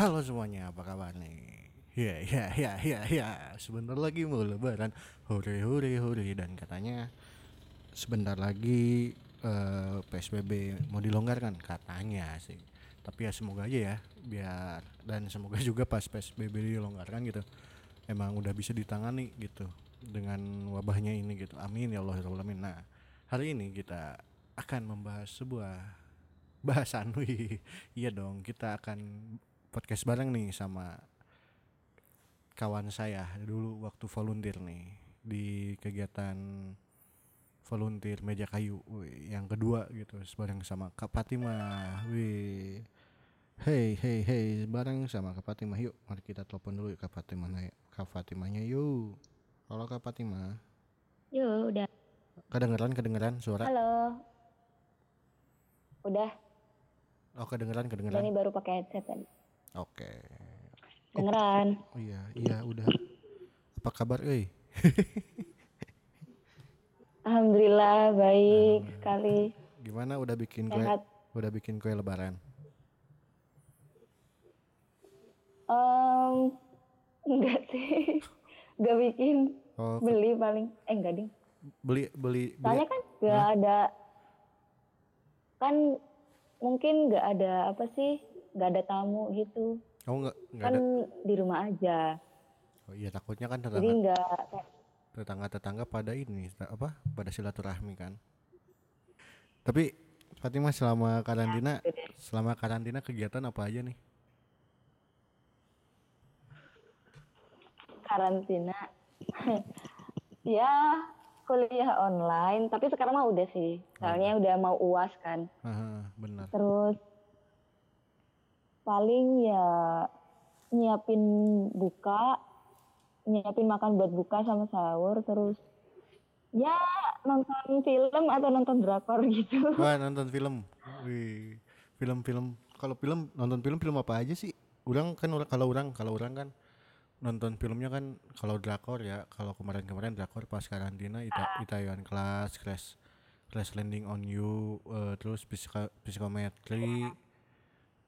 Halo semuanya, apa kabar nih? Ya, ya, ya, ya, ya. Sebentar lagi mau lebaran. Hore, hore, hore. Dan katanya sebentar lagi eh, PSBB mau dilonggarkan katanya sih. Tapi ya semoga aja ya, biar dan semoga juga pas PSBB dilonggarkan gitu, emang udah bisa ditangani gitu dengan wabahnya ini gitu. Amin ya Allah ya Alamin. Nah, hari ini kita akan membahas sebuah bahasan wih iya dong kita akan podcast bareng nih sama kawan saya dulu waktu volunteer nih di kegiatan volunteer meja kayu wih, yang kedua gitu bareng sama Kak Fatima wih hey hey hey bareng sama Kak Fatima yuk mari kita telepon dulu yuk Kak Fatima Kak Fatimanya yuk halo Kak Fatima Yuk, udah. kedengeran kedengeran suara Halo. Udah. oh kedengeran kedengeran nih baru pakai headset tadi. Oke Dengeran. Oh iya, iya udah. Apa kabar, euy? Alhamdulillah baik sekali. Gimana udah bikin kue? Sehat. Udah bikin kue lebaran? Em, enggak sih. Enggak bikin. Oh, Beli paling. Eh enggak ding. beli beli beli. Soalnya kan enggak ada kan mungkin enggak ada apa sih? Enggak ada tamu gitu. Oh enggak enggak Kan ada. di rumah aja. Oh iya takutnya kan Jadi tetangga enggak kayak tetangga tetangga pada ini apa? Pada silaturahmi kan. Tapi Fatimah selama karantina gitu deh. selama karantina kegiatan apa aja nih? karantina. ya kuliah online, tapi sekarang mah udah sih. Soalnya udah mau UAS kan. Haha, benar. Terus paling ya nyiapin buka, nyiapin makan buat buka sama sahur, terus ya nonton film atau nonton drakor gitu. Wah, nonton film. Wih, film-film. Kalau film nonton film film apa aja sih? Orang kan kalau orang kalau orang kan nonton filmnya kan kalau drakor ya. Kalau kemarin-kemarin drakor pas karantina Ita Itaewon Class, Crash Crash Landing on You, eh, terus psiko, psikometri,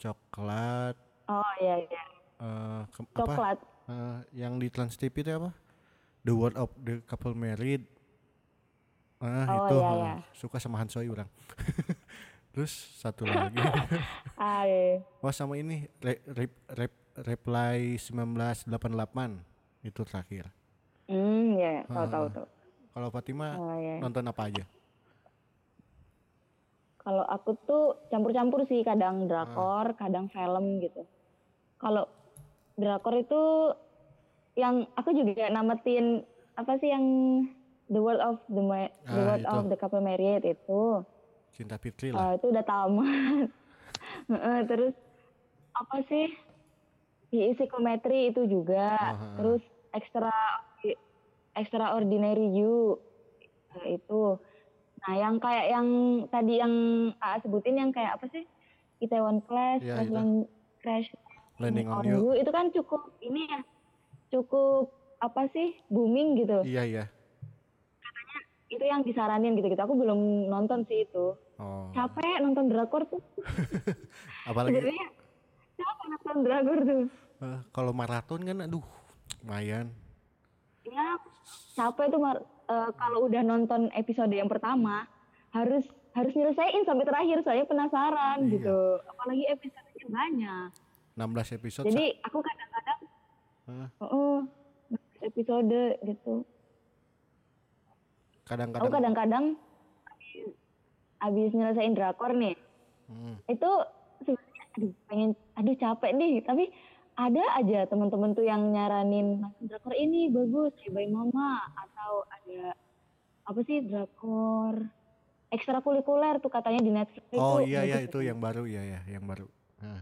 coklat, Oh iya iya. eh, ke- apa? Coklat. Eh, yang di Trans TV itu apa? The World of the Couple Married. Ah, Oh, itu iya, iya. suka sama Hansoy orang. Terus satu lagi. Ah, iya. Wah sama ini re, rep, rep, Reply 1988 itu terakhir. Hmm, ya, tahu tahu tuh. Kalau Fatima Oh iya. nonton apa aja? Kalau aku tuh campur-campur sih, kadang drakor, kadang film gitu. Kalau drakor itu yang aku juga namatin apa sih yang The World of the Ma- The Ah, World itu. of the Couple Married itu. Cinta Fitri lah. Eh, itu udah tamat. Terus apa sih? Di psikometri itu juga. Oh, heeh. Terus extra extraordinary you eh, itu. Nah, yang kayak yang tadi yang AA sebutin yang kayak apa sih? Itaewon Class, Iya, Crash, Crash Landing on on You. You itu kan cukup ini ya. Cukup apa sih? booming gitu. Iya iya. Itu yang disaranin gitu-gitu. Aku belum nonton sih itu. Oh. Capek nonton drakor tuh. Apalagi Sebenarnya siapa nonton drakor tuh? eh, kalau maraton kan aduh lumayan. Ya capek tuh Mar- eh, kalau udah nonton episode yang pertama harus harus nyelesain sampai terakhir soalnya penasaran Iya. gitu. Apalagi episodenya banyak. 16 episode. Jadi aku kadang-kadang Hah? oh, episode gitu. Aku kadang-kadang kadang-kadang habis- habis nyelesain drakor nih. Hmm. itu sebenarnya aduh pengen aduh capek nih tapi ada aja teman-teman tuh yang nyaranin drakor ini bagus Bayi Mama atau ada apa sih drakor ekstrakurikuler tuh katanya di Netflix Oh itu iya iya bagus itu yang baru ya ya yang baru. Nah.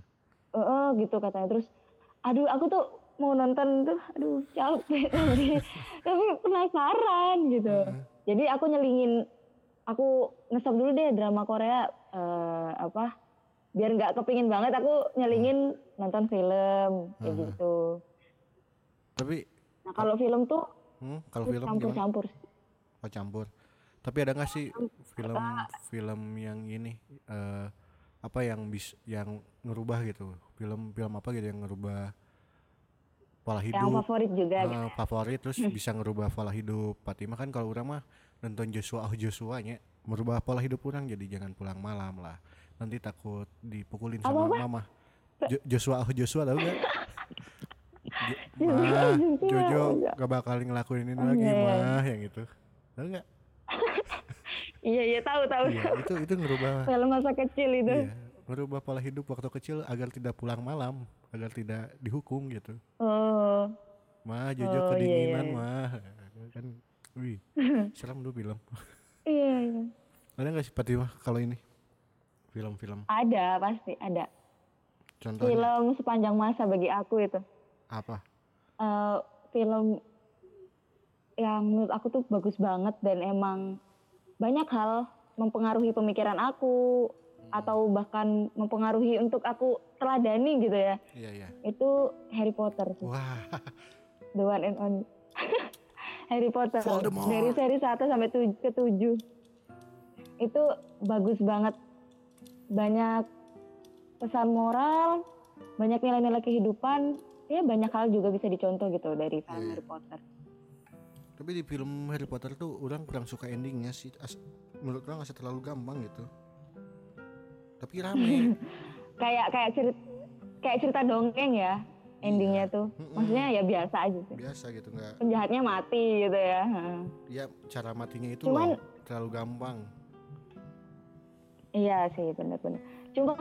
Eh, eh, gitu katanya terus aduh aku tuh mau nonton tuh aduh capek tapi tapi penasaran gitu jadi aku nyelingin aku ngesop dulu deh drama Korea eh, apa biar nggak kepingin banget aku nyelingin nonton film kayak Hmm. gitu Tapi nah kalau film tuh hmm, kalau film campur-campur sih. Oh campur. Tapi ada nggak sih film film yang ini eh apa yang bis yang ngerubah gitu film film apa gitu yang ngerubah pola hidup Yang favorit juga. eh, gitu. favorit terus bisa ngerubah pola hidup Fatimah kan kalau orang mah nonton Joshua oh Joshua nya merubah pola hidup orang jadi jangan pulang malam lah nanti takut dipukulin sama Apa-apa? mama Jo- Joshua oh Joshua tahu gak mah Jojo gak bakal ngelakuin ini Oh, lagi iya, iya. mah yang itu tahu gak Iya iya tahu tahu. iya itu itu ngerubah Film masa kecil itu. iya merubah pola hidup waktu kecil agar tidak pulang malam agar tidak dihukum gitu Oh. mah Jojo Oh, iya, kedinginan iya. mah kan wih serem tuh film Iya iya. ada nggak sih Fatimah kalau ini film-film Ada pasti ada. contohnya Film sepanjang masa bagi aku itu. apa Eh, film yang menurut aku tuh bagus banget dan emang banyak hal mempengaruhi pemikiran aku atau bahkan mempengaruhi untuk aku teladani gitu ya. iya iya Itu Harry Potter sih. wah The one and only. Harry Potter Voldemort. dari seri 1 sampai ke 7. Itu bagus banget. Banyak pesan moral, banyak nilai-nilai kehidupan. Ya banyak hal juga bisa dicontoh gitu dari film iya. Harry Potter. tapi di film Harry Potter tuh orang kurang suka endingnya sih As- menurut orang asal terlalu gampang gitu tapi rame Kayak kayak cerita kayak cerita dongeng ya endingnya tuh. Mm-mm. Maksudnya ya biasa aja sih. biasa gitu nggak Penjahatnya mati gitu ya. Ya cara matinya itu Cuman- loh terlalu gampang Iya sih benar-benar. Cuma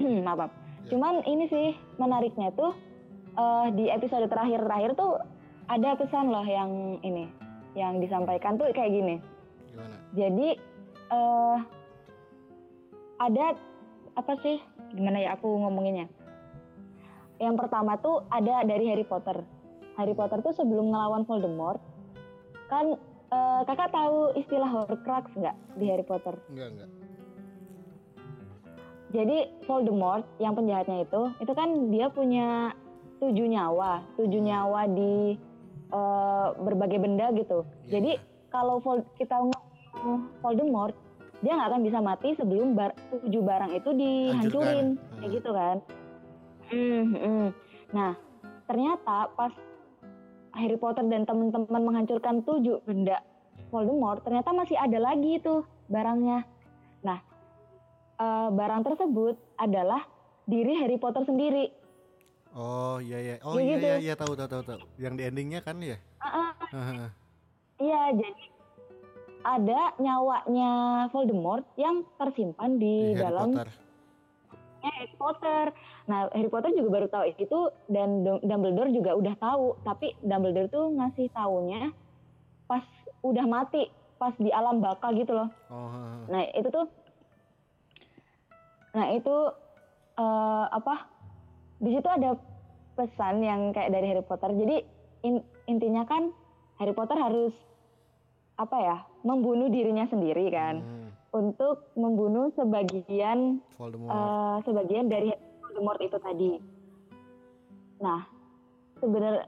maaf, maaf. Ya. Cuman ini sih menariknya tuh eh, di episode terakhir-terakhir tuh ada pesan loh yang ini yang disampaikan tuh kayak gini. gimana Jadi eh ada apa sih? Gimana ya aku ngomonginnya? Yang pertama tuh ada dari Harry Potter. Harry Potter tuh sebelum ngelawan Voldemort kan eh, kakak tahu istilah Horcrux nggak di Harry Potter? enggak enggak Jadi Voldemort yang penjahatnya itu, itu kan dia punya tujuh nyawa, tujuh nyawa di eh, berbagai benda gitu. Iya, Jadi iya. kalau Vol- kita ngomong Voldemort, dia nggak akan bisa mati sebelum bar- tujuh barang itu dihancurin, Hancurkan. kayak Hmm. gitu kan. Hmm, hmm. Nah, ternyata pas Harry Potter dan teman-teman menghancurkan tujuh benda Voldemort, ternyata masih ada lagi tuh barangnya. Eh, barang tersebut adalah diri Harry Potter sendiri. oh iya iya oh Ya iya gitu. iya iya tahu tahu tahu tahu yang di endingnya kan ya ah, Haha. Iya, jadi ada nyawanya Voldemort yang tersimpan di di, Harry dalam Potter Harry Potter. Nah, Harry Potter juga baru tahu itu dan Dum- Dumbledore juga udah tahu, tapi Dumbledore tuh ngasih taunya pas udah mati, pas di alam baka gitu loh. oh. Nah, itu tuh Nah, itu eh, apa? Di situ ada pesan yang kayak dari Harry Potter. Jadi in- intinya kan Harry Potter harus apa ya? Membunuh dirinya sendiri kan Hmm, untuk membunuh sebagian Voldemort eh, sebagian dari Voldemort itu tadi. Nah, sebenarnya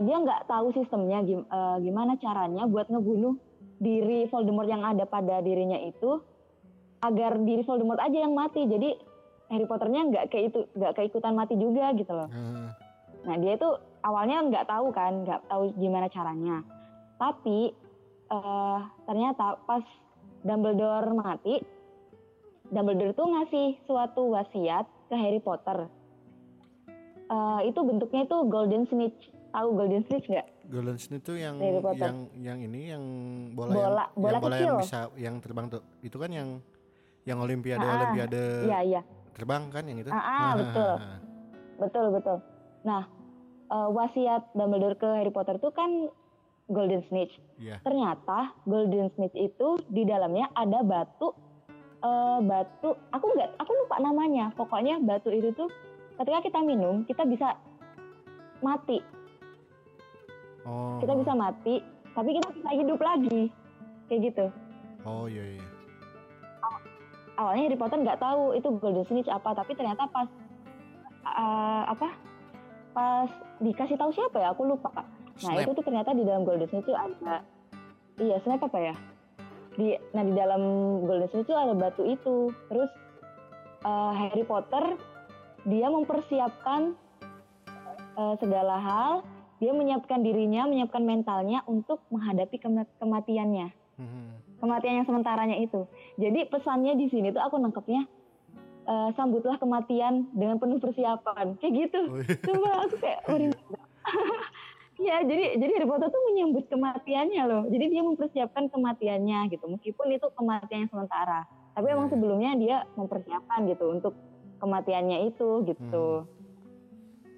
dia nggak tahu sistemnya gim- eh, gimana caranya buat ngebunuh diri Voldemort yang ada pada dirinya itu agar diri Voldemort aja yang mati. Jadi Harry Potternya nggak kayak itu nggak keikutan mati juga gitu loh. Haha. Nah dia itu awalnya nggak tahu kan, nggak tahu gimana caranya. Tapi eh, ternyata pas Dumbledore mati, Dumbledore tuh ngasih suatu wasiat ke Harry Potter. Eh, itu bentuknya itu golden snitch. Tahu golden snitch nggak? Golden Snitch itu yang yang yang ini yang bola, Bola- yang, bola yang bola yang bisa yang terbang tuh itu kan yang yang olimpiade Ah, ah. olimpiade Iya iya, terbang kan yang itu? Ah, ah, betul. betul betul. Nah eh, wasiat Dumbledore ke Harry Potter tuh kan golden snitch. iya. Ternyata golden snitch itu di dalamnya ada batu eh, batu aku nggak aku lupa namanya. Pokoknya batu itu tuh ketika kita minum kita bisa mati. Oh. Kita bisa mati tapi kita bisa hidup lagi. Kayak gitu. Oh iya iya awalnya Harry Potter nggak tahu itu golden snitch apa tapi ternyata pas eh, apa pas dikasih tahu siapa ya aku lupa Nah Snap. itu tuh ternyata di dalam Golden Snitch itu ada iya snap apa ya? Di nah di dalam Golden Snitch itu ada batu itu. Terus eh, Harry Potter dia mempersiapkan eh, segala hal, dia menyiapkan dirinya, menyiapkan mentalnya untuk menghadapi kema- kematiannya, Mhm. Kematian yang sementaranya itu. Jadi pesannya di sini tuh aku nangkepnya eh, sambutlah kematian dengan penuh persiapan, kayak gitu. Oh, iya. Coba aku kayak. Iya, jadi jadi Harry Potter tuh menyambut kematiannya loh. Jadi dia mempersiapkan kematiannya gitu. Meskipun itu kematian yang sementara. Tapi emang Iya. sebelumnya dia mempersiapkan gitu untuk kematiannya itu gitu.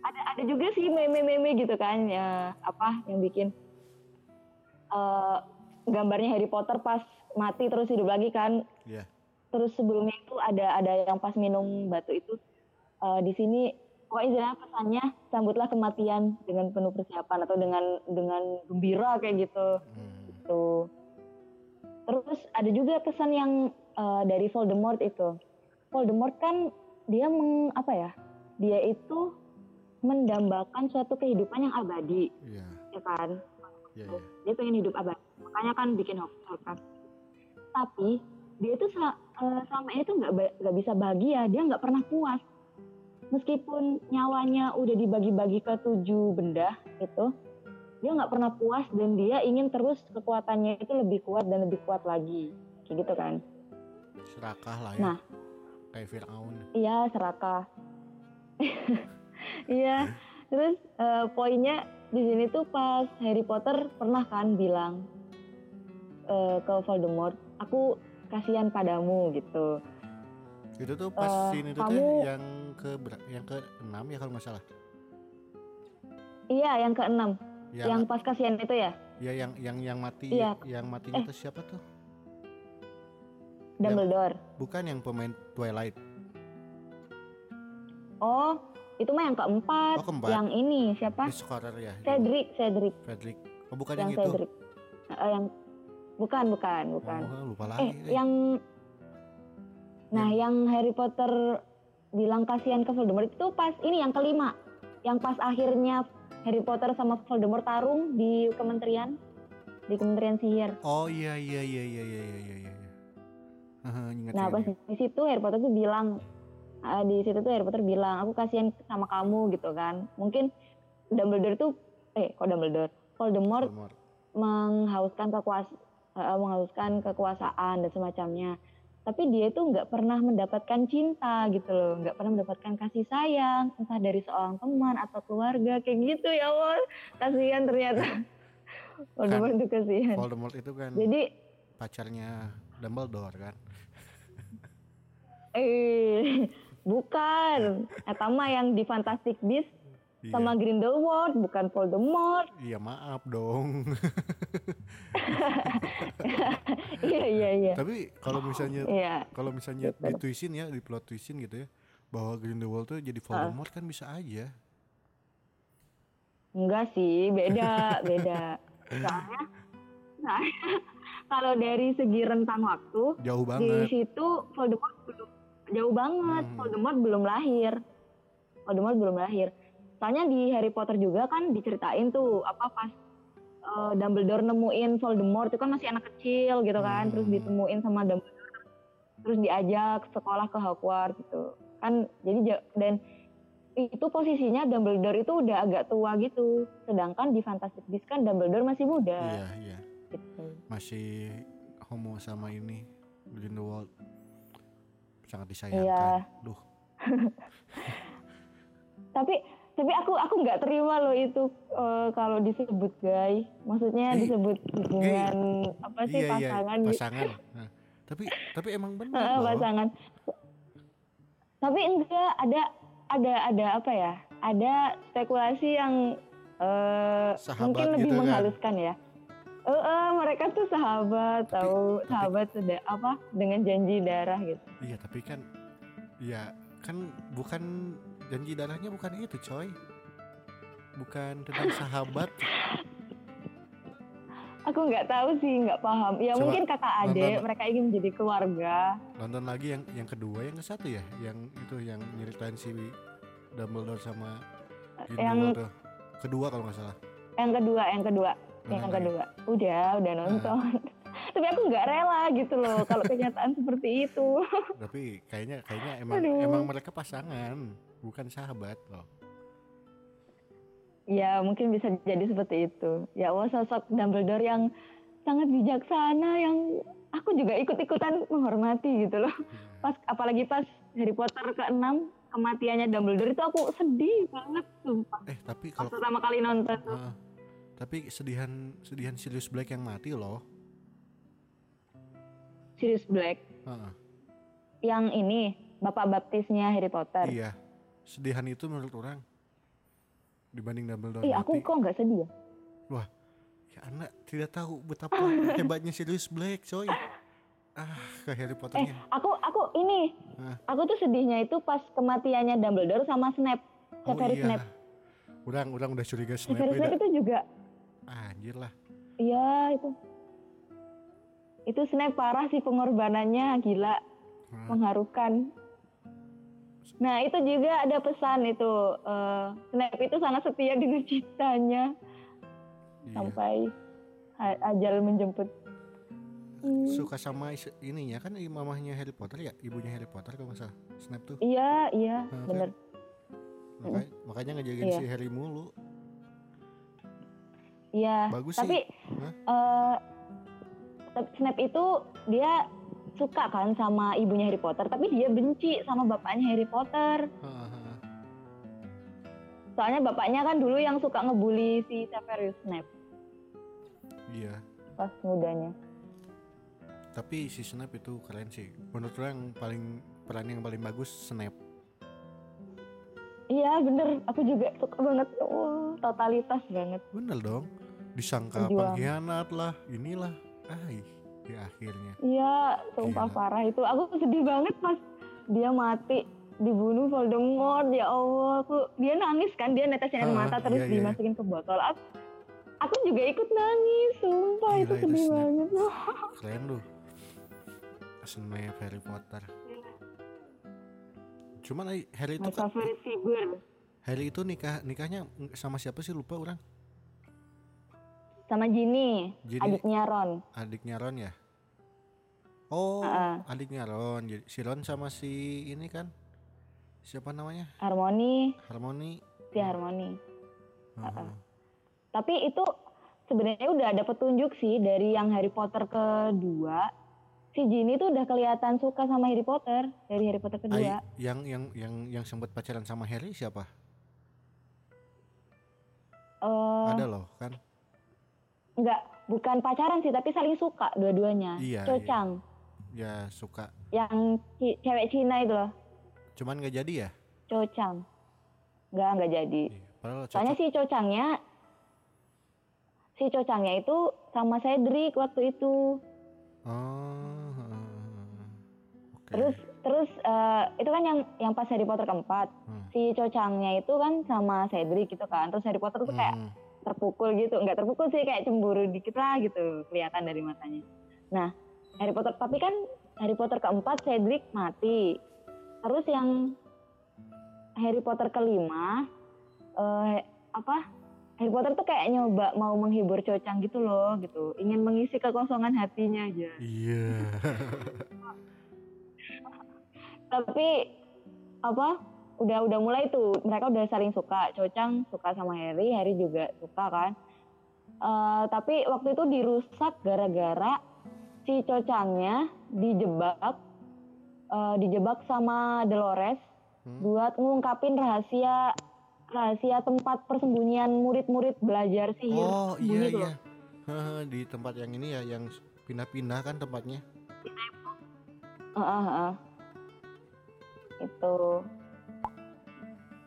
Ada ada juga sih meme-meme gitu kan ya apa yang bikin eh, gambarnya Harry Potter pas mati terus hidup lagi kan. Iya. Terus sebelumnya itu ada ada yang pas minum batu itu eh, di sini pokoknya istilahnya pesannya sambutlah kematian dengan penuh persiapan atau dengan dengan gembira kayak gitu Hmm. gitu. Terus ada juga pesan yang eh, dari Voldemort itu. Voldemort kan dia meng, apa ya? Dia itu mendambakan suatu kehidupan yang abadi, Iya. ya kan? Iya, iya. Dia pengen hidup abadi. Makanya kan bikin Hogwarts kan. Tapi dia itu sel- eh, selama ini tuh nggak nggak bisa bahagia. Dia nggak pernah puas. Meskipun nyawanya udah dibagi-bagi ke tujuh benda itu, dia nggak pernah puas dan dia ingin terus kekuatannya itu lebih kuat dan lebih kuat lagi, kayak gitu kan? Serakah lah ya. Nah. Kayak Fir'aun. Iya serakah. Iya. Terus eh, poinnya di sini tuh pas Harry Potter pernah kan bilang eh, ke Voldemort, aku kasihan padamu gitu. Itu tuh pas Eh, scene itu kamu- yang ke yang ke enam ya kalau nggak salah. Iya yang keenam, Yang, yang pas kasihan itu ya, ya yang yang yang mati Iya. yang matinya Eh. tuh siapa tuh? Dumbledore. Bukan yang pemain Twilight. Oh itu mah yang keempat, Oh, keempat. yang ini siapa? Ya. itu. Cedric, Cedric, Frederick. Oh bukan yang yang, itu. Cedric. Eh, yang Bukan, bukan, bukan. Oh, lupa eh, lagi. Eh, yang Nah, hmm. yang Harry Potter bilang kasihan ke Voldemort itu pas ini yang kelima. Yang pas akhirnya Harry Potter sama Voldemort tarung di kementerian di Kementerian Sihir. Oh iya iya iya iya iya iya iya. iya nah, pas di situ Harry Potter tuh bilang uh, di situ tuh Harry Potter bilang, "Aku kasihan sama kamu" gitu kan. Mungkin Dumbledore tuh eh kok Dumbledore? Voldemort, Voldemort. menghauskan kekuasaan eh, menghauskan kekuasaan dan semacamnya. Tapi dia itu nggak pernah mendapatkan cinta gitu loh, nggak pernah mendapatkan kasih sayang, entah dari seorang teman atau keluarga kayak gitu ya Allah. Kasihan ternyata. Voldemort itu kasihan. Voldemort itu kan Jadi pacarnya Dumbledore kan. eh bukan, Etama yang di Fantastic Beasts Iya. sama Grindelwald bukan Voldemort. Iya maaf dong. Iya iya iya. Tapi kalau misalnya Iya. kalau misalnya ditwisin ya, di plot twistin gitu ya, bahwa Grindelwald tuh jadi Voldemort kan bisa aja. Enggak sih, beda, beda. Soalnya, kalau dari segi rentang waktu, Jauh di banget. situ Voldemort belum jauh banget. Hmm. Voldemort belum lahir. Voldemort belum lahir. Soalnya di Harry Potter juga kan diceritain tuh apa pas eh, Dumbledore nemuin Voldemort itu kan masih anak kecil gitu kan, Hmm. terus ditemuin sama Dumbledore, terus diajak sekolah ke Hogwarts gitu. Kan jadi ja- dan itu posisinya Dumbledore itu udah agak tua gitu. Sedangkan di Fantastic Beasts kan Dumbledore masih muda Iya iya. gitu. Masih homo sama ini Grindelwald sangat Iya. disayangkan. Duh. Tapi tapi aku aku nggak terima loh itu eh, kalau disebut gay. Maksudnya disebut hubungan apa sih iya iya pasangan gitu. pasangan. Nah, tapi tapi emang benar loh. pasangan. Tapi enggak ada ada ada apa ya? Ada spekulasi yang Sahabat mungkin lebih gitu kan. menghaluskan ya. Eh, eh, mereka tuh sahabat, Tapi- tahu tapi- sahabat sudah apa dengan janji darah gitu. Iya tapi kan ya kan bukan janji darahnya bukan itu coy bukan tentang sahabat Aku nggak tahu sih, nggak paham. Ya Coba mungkin kakak adik, nonton- mereka ingin menjadi keluarga. nonton lagi yang yang kedua yang ke satu ya yang itu yang nyeritain si Dumbledore sama Yang tuh kedua kalau nggak salah yang kedua, yang kedua, Nonton yang lagi? kedua. Udah, udah nonton. tapi aku nggak rela gitu loh kalau kenyataan seperti itu Tapi kayaknya kayaknya emang Aduh. emang mereka pasangan, bukan sahabat loh. ya mungkin bisa jadi seperti itu ya Allah sosok Dumbledore yang sangat bijaksana yang aku juga ikut-ikutan menghormati gitu loh Iya. pas apalagi pas Harry Potter ke-6 kematiannya Dumbledore itu aku sedih banget sumpah Eh tapi kalau pertama kali nonton. Ah, tapi sedihan sedihan Sirius Black yang mati loh. Sirius Black Heeh. yang ini bapak baptisnya Harry Potter Iya. Sedihan itu menurut orang dibanding Dumbledore ih aku mati. kok nggak sedih ya Ya anak tidak tahu betapa hebatnya Sirius Black, coy. Ah, ke Harry eh Potternya. aku aku ini Hah? aku tuh sedihnya itu pas kematiannya Dumbledore sama Snape Oh Severus iya. Snape Orang orang udah curiga Snape Severus. Snape itu juga Ah, anjir lah. iya itu itu Snape parah sih pengorbanannya gila Hah. mengharukan nah itu juga ada pesan itu eh, Snape itu sangat setia dengan cintanya Iya. sampai ajal menjemput Hmm, Suka sama ininya kan mamahnya Harry Potter ya, ibunya Harry Potter kalau nggak salah. Snape tuh. iya iya Ah, kan? bener Makanya, makanya ngejagain Iya. si Harry mulu. iya Bagus tapi Hah? eh, tapi Snape itu dia suka kan sama ibunya Harry Potter tapi dia benci sama bapaknya Harry Potter soalnya bapaknya kan dulu yang suka ngebully si Severus Snape Iya. pas mudanya Tapi si Snape itu keren sih. Menurut orang yang paling peran yang paling bagus Snape. iya bener aku juga suka banget oh, totalitas banget Bener dong. Disangka pengkhianat lah, inilah. Ai, di akhirnya. iya sumpah Gila. parah itu aku sedih banget pas dia mati dibunuh Voldemort ya Allah aku dia nangis kan dia netesin air Ah, mata terus iya, iya. dimasukin ke botol aku, aku juga ikut nangis sumpah Gila itu itu sedih Snape. banget Keren lu. Snape Harry Potter. Cuman Harry itu my kan Harry itu nikah nikahnya sama siapa sih lupa orang? Sama Ginny, Ginny. adiknya Ron Adiknya Ron ya? Oh, Ah. adiknya Ron. Jadi si Ron sama si ini kan siapa namanya? Harmony Harmony. si Harmony Heeh. tapi itu sebenarnya udah ada petunjuk sih dari yang Harry Potter kedua si Ginny tuh udah kelihatan suka sama Harry Potter dari Harry Potter kedua yang yang yang yang sempat pacaran sama Harry siapa? Eh, Ada loh kan? Enggak bukan pacaran sih tapi saling suka dua-duanya Iya, Cocang Ya suka. yang cewek Cina itu loh Cuman nggak jadi ya? Cocang enggak enggak jadi Iya. Padahal soalnya cocok. si Cocangnya si Cocangnya itu sama Cedric waktu itu Oh. Oke. terus terus eh, itu kan yang yang pas Harry Potter keempat Hmm. si Cocangnya itu kan sama Cedric gitu kan terus Harry Potter tuh kayak Hmm. Terpukul gitu. Nggak terpukul sih kayak cemburu dikit lah gitu kelihatan dari matanya. Nah Harry Potter tapi kan Harry Potter keempat Cedric mati. Terus yang Harry Potter kelima eh apa Harry Potter tuh kayak nyoba mau menghibur Cocang gitu loh gitu. Ingin mengisi kekosongan hatinya aja. Iya. tapi apa udah udah mulai tuh mereka udah saling suka Cocang suka sama Harry Harry juga suka kan Eh, tapi waktu itu dirusak gara-gara si Cocangnya dijebak eh, dijebak sama Dolores Hmm. buat ngungkapin rahasia rahasia tempat persembunyian murid-murid belajar sihir Oh iya tuh iya. Di tempat yang ini ya yang pindah-pindah kan tempatnya. Heeh, heeh. itu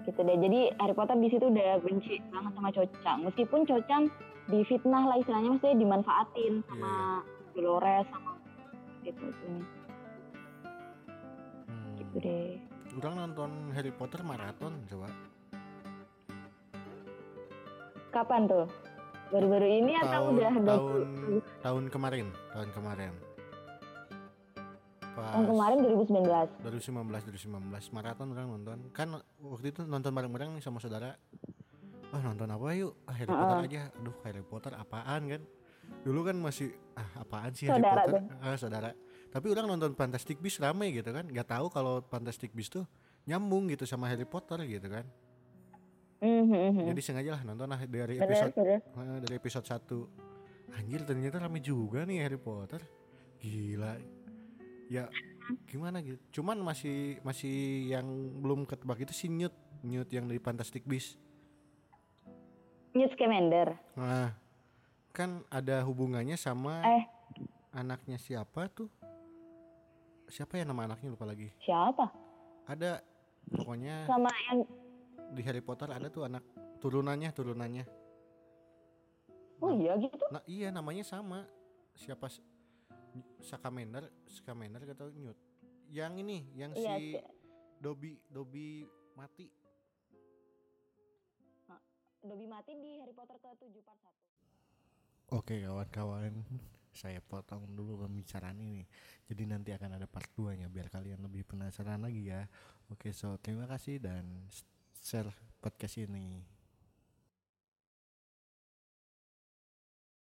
gitu deh. Jadi Harry Potter di situ udah benci banget sama Cocang meskipun Cocang difitnah lah istilahnya maksudnya dimanfaatin sama Dolores sama gitu ini. Hmm. gitu deh. Orang nonton Harry Potter maraton coba. kapan tuh? Baru-baru ini atau tahun udah ada tahun tahun kemarin, tahun kemarin. Pas tahun kemarin 2019 2019 2019 maraton orang nonton. Kan waktu itu nonton bareng-bareng nih sama saudara. Ah nonton apa yuk? Ah, Harry Potter aja. Aduh Harry Potter apaan kan? dulu kan masih ah apaan sih Saudara Harry Potter ah, saudara tapi orang nonton Fantastic Beasts rame gitu kan nggak tahu kalau Fantastic Beasts tuh nyambung gitu sama Harry Potter gitu kan Mhm, mhm. jadi sengaja lah nonton lah dari Bener, episode bener. eh, dari episode 1 anjir ternyata rame juga nih Harry Potter gila ya gimana gitu? Cuman masih masih yang belum ketebak itu si Newt Newt yang dari Fantastic Beasts. Newt Scamander. nah kan ada hubungannya sama Eh, anaknya siapa tuh? Siapa ya nama anaknya? Lupa lagi. Siapa? ada pokoknya Sama yang di Harry Potter ada tuh anak turunannya turunannya. Oh iya gitu. nah iya namanya sama. Siapa s- Sakamander Sakamander atau Newt yang ini yang Iya, si si- Dobby Dobby mati. Dobby mati di Harry Potter ke-7 part 1. Oke kawan-kawan. Saya potong dulu pembicaraan ini. Jadi nanti akan ada part 2 nya biar kalian lebih penasaran lagi ya. Oke so terima kasih dan share podcast ini